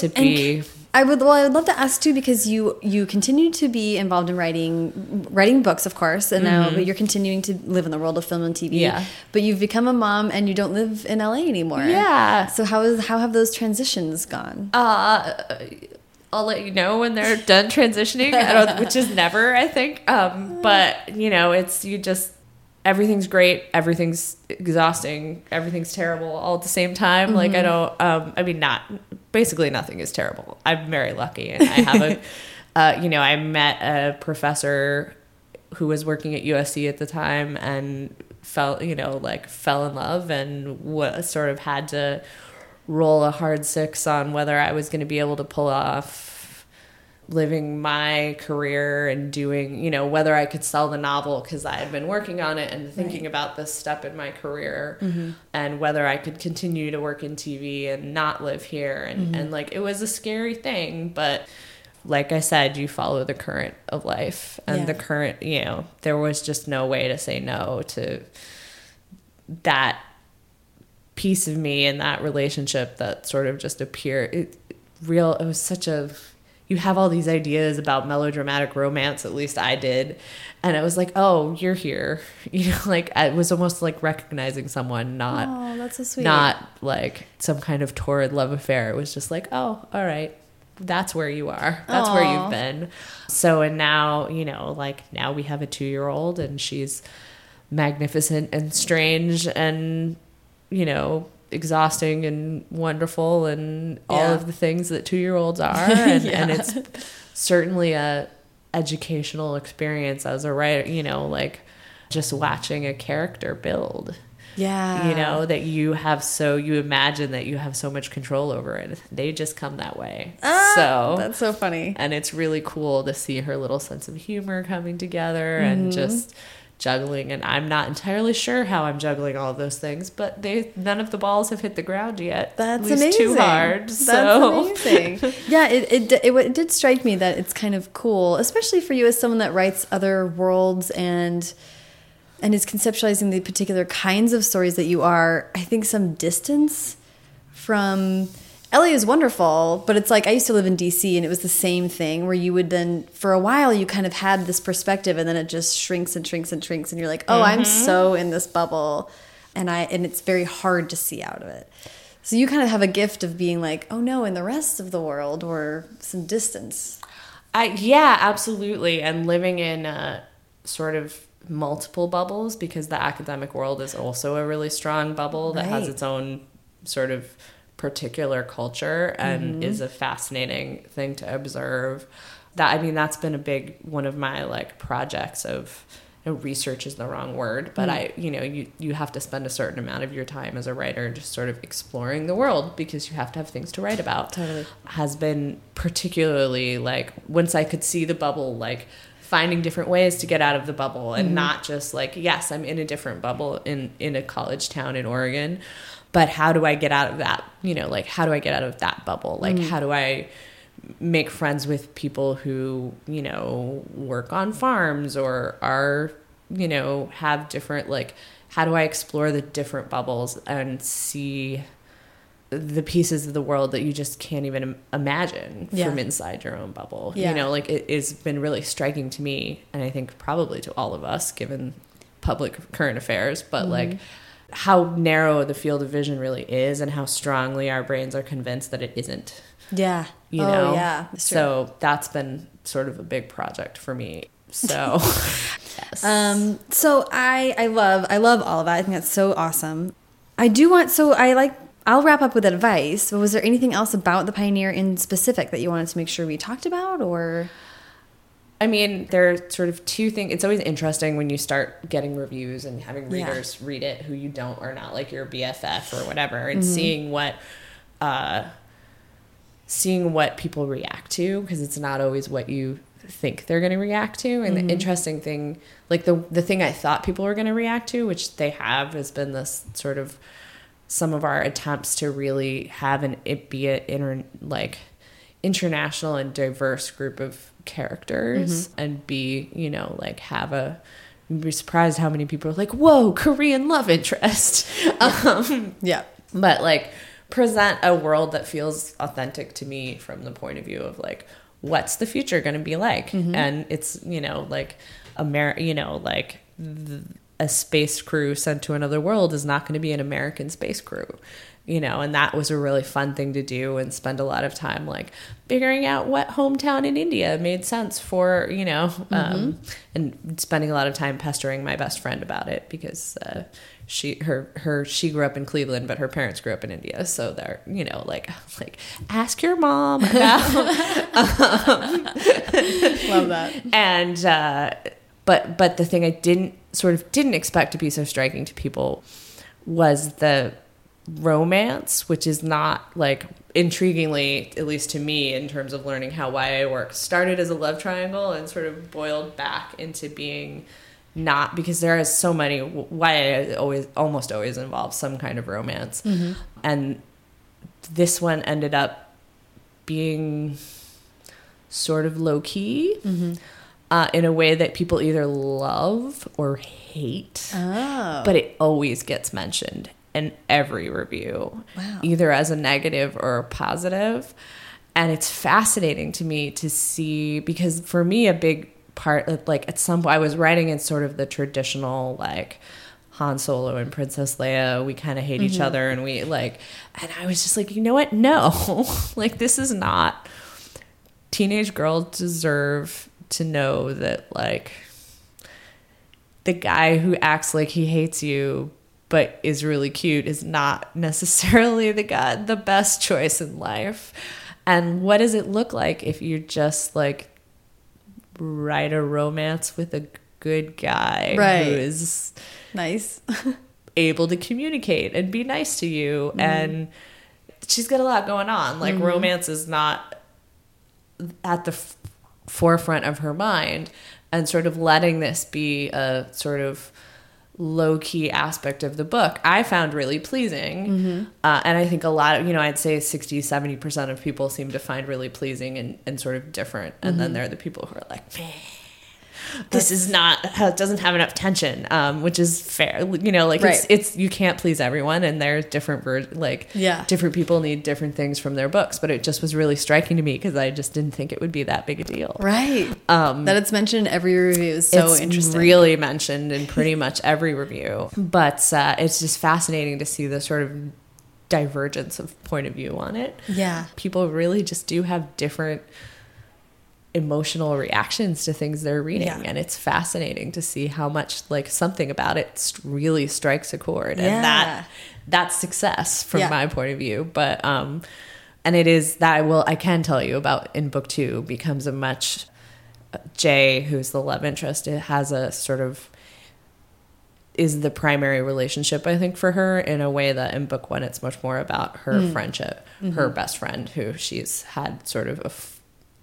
to be I would well I would love to ask too because you you continue to be involved in writing writing books of course and now but you're continuing to live in the world of film and TV. Mm-hmm. Yeah. But you've become a mom and you don't live in LA anymore. Yeah. So how is how have those transitions gone? Uh, I'll let you know when they're done transitioning, which is never, I think. Um, but you know, it's you just everything's great, everything's exhausting, everything's terrible all at the same time. Like I don't, um, I mean, not basically nothing is terrible. I'm very lucky, and I have a, uh, you know, I met a professor who was working at USC at the time and fell, you know, like fell in love and what sort of had to roll a hard six on whether I was going to be able to pull off living my career and doing, you know, whether I could sell the novel because I had been working on it and thinking about this step in my career mm-hmm. and whether I could continue to work in TV and not live here. And, mm-hmm. and like, it was a scary thing, but like I said, you follow the current of life and Yeah. the current, you know, there was just no way to say no to that piece of me and that relationship that sort of just appeared it, real it was such a you have all these ideas about melodramatic romance at least i did. And it was like oh you're here. You know like it was almost like recognizing someone not oh, that's so sweet. not like some kind of torrid love affair. It was just like oh all right. That's where you are. That's where you've been. So and now you know like now we have a two year old and she's magnificent and strange and you know exhausting and wonderful and all Yeah. of the things that two year olds are and, and it's certainly a educational experience as a writer, you know, like just watching a character build. Yeah. You know, that you have so you imagine that you have so much control over it. They just come that way. Ah, so that's so funny. and it's really cool to see her little sense of humor coming together Mm-hmm. and just juggling and I'm not entirely sure how I'm juggling all of those things, but they none of the balls have hit the ground yet. That's At least amazing. too hard. That's so amazing. yeah, it, it, it, it did strike me that it's kind of cool, especially for you as someone that writes other worlds and and is conceptualizing the particular kinds of stories that you are. I think some distance from LA is wonderful, but it's like I used to live in DC and it was the same thing where you would then for a while you kind of had this perspective and then it just shrinks and shrinks and shrinks and you're like, "Oh, I'm so in this bubble." And I and it's very hard to see out of it. So you kind of have a gift of being like, "Oh no, in the rest of the world or some distance." I yeah, absolutely. And living in uh, sort of multiple bubbles because the academic world is also a really strong bubble that has its own sort of particular culture and Mm-hmm. is a fascinating thing to observe. That I mean, that's been a big one of my like projects of. you know, Research is the wrong word, but Mm. I, you know, you you have to spend a certain amount of your time as a writer just sort of exploring the world because you have to have things to write about Totally. has been particularly like once I could see the bubble, like finding different ways to get out of the bubble and not just like, yes, I'm in a different bubble in, in a college town in Oregon, but how do I get out of that? You know, like how do I get out of that bubble? Like how do I make friends with people who, you know, work on farms or are, you know, have different like how do I explore the different bubbles and see the pieces of the world that you just can't even imagine Yeah. from inside your own bubble. Yeah. You know, like it has been really striking to me, and I think probably to all of us, given public current affairs, but Mm-hmm. like how narrow the field of vision really is, and how strongly our brains are convinced that it isn't. Yeah. You oh, know, yeah. That's true. so that's been sort of a big project for me. So, yes. Um, so I I love I love all of that. I think that's so awesome. I do want so I like I'll wrap up with advice. But was there anything else about the Pioneer in specific that you wanted to make sure we talked about or I mean, there are sort of two things. It's always interesting when you start getting reviews and having Yeah. readers read it who you don't or not like your BFF or whatever, and Mm-hmm. seeing what, uh, seeing what people react to because it's not always what you think they're going to react to. And Mm-hmm. the interesting thing, like the the thing I thought people were going to react to, which they have, has been this sort of some of our attempts to really have an it be an inter like international and diverse group of characters and be you know like have a you'd be surprised how many people are like whoa korean love interest. Um Yeah. but like present a world that feels authentic to me from the point of view of like what's the future going to be like? And it's you know like Amer you know like a space crew sent to another world is not going to be an american space crew you know and that was a really fun thing to do and spend a lot of time like figuring out what hometown in india made sense for you know um, and spending a lot of time pestering my best friend about it because uh, she her her she grew up in Cleveland, but her parents grew up in India. So they're you know like like ask your mom about Love that. and uh, but but the thing I didn't sort of didn't expect to be so striking to people was the romance, which is not like intriguingly, at least to me, in terms of learning how YA works, started as a love triangle and sort of boiled back into being not because there is so many YA always almost always involves some kind of romance, and this one ended up being sort of low key uh, in a way that people either love or hate. Oh. but it always gets mentioned in every review, Wow. either as a negative or a positive. And it's fascinating to me to see because for me, a big part, of, like at some point, I was writing in sort of the traditional, like, Han Solo and Princess Leia, we kind of hate each mm-hmm. other, and we like, and I was just like, you know what? No, like, this is not. Teenage girls deserve to know that, like, the guy who acts like he hates you but is really cute is not necessarily the guy the best choice in life. And what does it look like if you're just like write a romance with a good guy Right. who is Nice. able to communicate and be nice to you? Mm-hmm. And she's got a lot going on. Like mm-hmm. romance is not at the forefront of her mind. And sort of letting this be a sort of low key aspect of the book I found really pleasing. Uh, and I think a lot of, you know, I'd say 60, 70% of people seem to find really pleasing and, and sort of different. And then there are the people who are like, "Meh, this is not, doesn't have enough tension, um, which is fair. You know, like it's, Right. it's, you can't please everyone and there's different, like, Yeah. different people need different things from their books. But it just was really striking to me because I just didn't think it would be that big a deal. Right. Um, that it's mentioned in every review is so it's interesting. really mentioned in pretty much every review. But uh, it's just fascinating to see the sort of divergence of point of view on it. yeah. People really just do have different emotional reactions to things they're reading Yeah. and it's fascinating to see how much like something about it really strikes a chord Yeah. and that that's success from Yeah. my point of view but um and it is that I will I can tell you about in book 2 becomes a much uh, Jay, who's the love interest, it has a sort of is the primary relationship I think for her in a way that in book one it's much more about her mm. friendship, her mm-hmm. best friend who she's had sort of a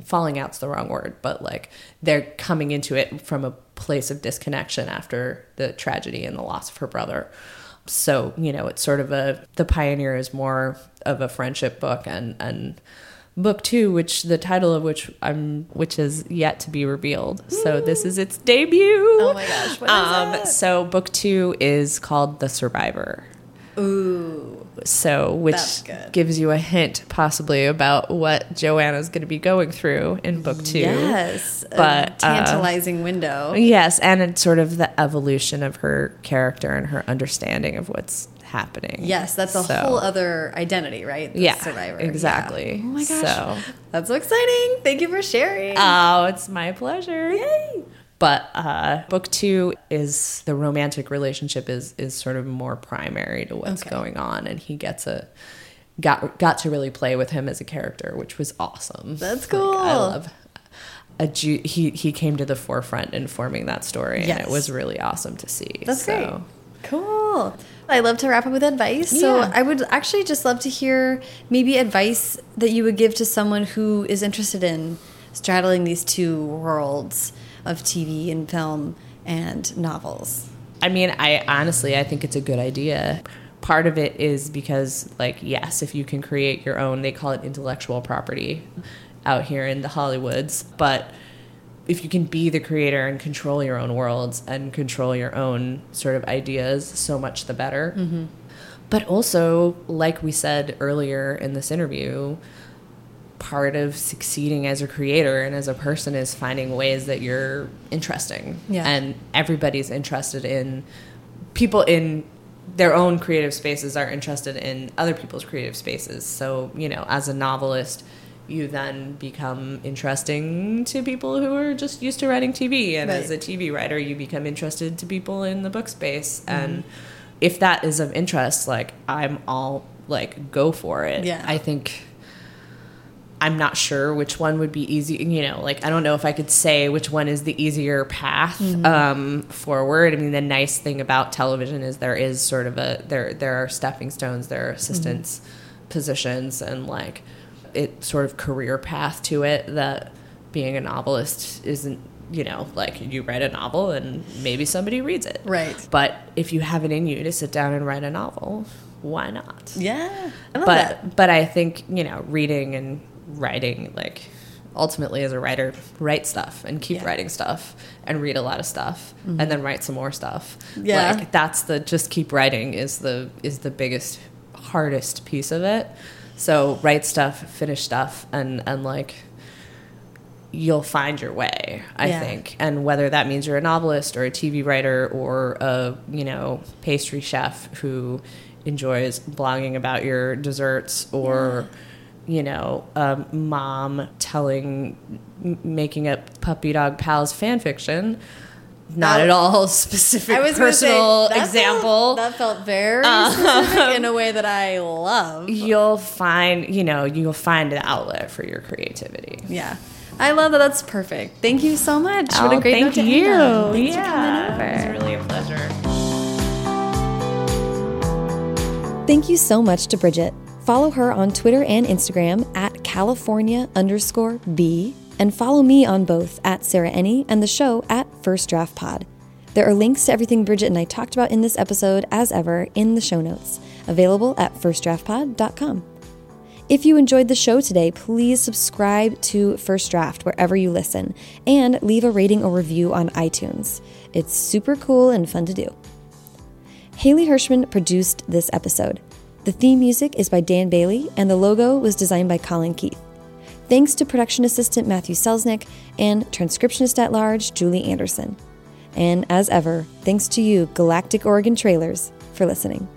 falling out's the wrong word, but like they're coming into it from a place of disconnection after the tragedy and the loss of her brother. So, you know, it's sort of a the pioneer is more of a friendship book and and book two, which the title of which I'm which is yet to be revealed. So this is its debut. Oh my gosh, what is um, it? So book two is called The Survivor. Ooh. So which gives you a hint possibly about what Joanna's going to be going through in book two. Yes. a But, uh, tantalizing window. Yes, and it's sort of the evolution of her character and her understanding of what's happening. Yes, that's a So- whole other identity, right? The yeah, Survivor. exactly. Yeah. Oh my gosh. So, That's so exciting. Thank you for sharing. oh, it's my pleasure. Yay. But uh, book two is the romantic relationship is is sort of more primary to what's Okay. going on, and he gets a got got to really play with him as a character, which was awesome. That's Like, cool. I love. A Ju- he he came to the forefront in forming that story, and it was really awesome to see. That's So- great. Cool. I love to wrap up with advice. So Yeah. I would actually just love to hear maybe advice that you would give to someone who is interested in straddling these two worlds of TV and film and novels. I mean, I honestly, I think it's a good idea. Part of it is because, like, yes, if you can create your own, they call it intellectual property out here in the Hollywoods, but if you can be the creator and control your own worlds and control your own sort of ideas, so much the better. Mm-hmm. But also, like we said earlier in this interview, part of succeeding as a creator and as a person is finding ways that you're interesting. Yeah. And everybody's interested in people in their own creative spaces are interested in other people's creative spaces. So, you know, as a novelist, you then become interesting to people who are just used to writing TV. And as a TV writer, you become interested to people in the book space. Mm-hmm. And if that is of interest, like, I'm all like, go for it. Yeah. I think. I'm not sure which one would be easy. You know, like I don't know if I could say which one is the easier path um, forward. I mean, the nice thing about television is there is sort of a there there are stepping stones, there are assistants positions, and like it sort of career path to it that being a novelist isn't. You know, like you write a novel and maybe somebody reads it. Right. But if you have it in you to sit down and write a novel, why not? Yeah. I love but that. but I think you know reading and writing like ultimately as a writer write stuff and keep Yeah. writing stuff and read a lot of stuff and mm-hmm. then write some more stuff Yeah. like that's the just keep writing is the is the biggest hardest piece of it so write stuff finish stuff and and like you'll find your way i Yeah. think and whether that means you're a novelist or a tv writer or a you know pastry chef who enjoys blogging about your desserts or you know a mom telling making up puppy dog pals fan fiction not Oh. at all specific I was gonna say, that example Felt, that felt very specific in a way that I love. you'll find you know you'll find an outlet for your creativity Yeah. I love that. That's perfect. Thank you so much. Oh, what a Oh, great thank note to you. end on. Thanks for yeah, coming it was really a pleasure. Thank you so much to Bridget. Follow her on Twitter and Instagram at California underscore B, and follow me on both at Sarah Enni and the show at First Draft Pod. There are links to everything Bridget and I talked about in this episode, as ever, in the show notes, available at firstdraftpod.com. If you enjoyed the show today, please subscribe to First Draft wherever you listen and leave a rating or review on iTunes. It's super cool and fun to do. Haley Hirschman produced this episode. The theme music is by Dan Bailey, and the logo was designed by Colin Keith. Thanks to production assistant Matthew Selznick and transcriptionist at large Julie Anderson. And as ever, thanks to you, Galactic Oregon Trailers, for listening.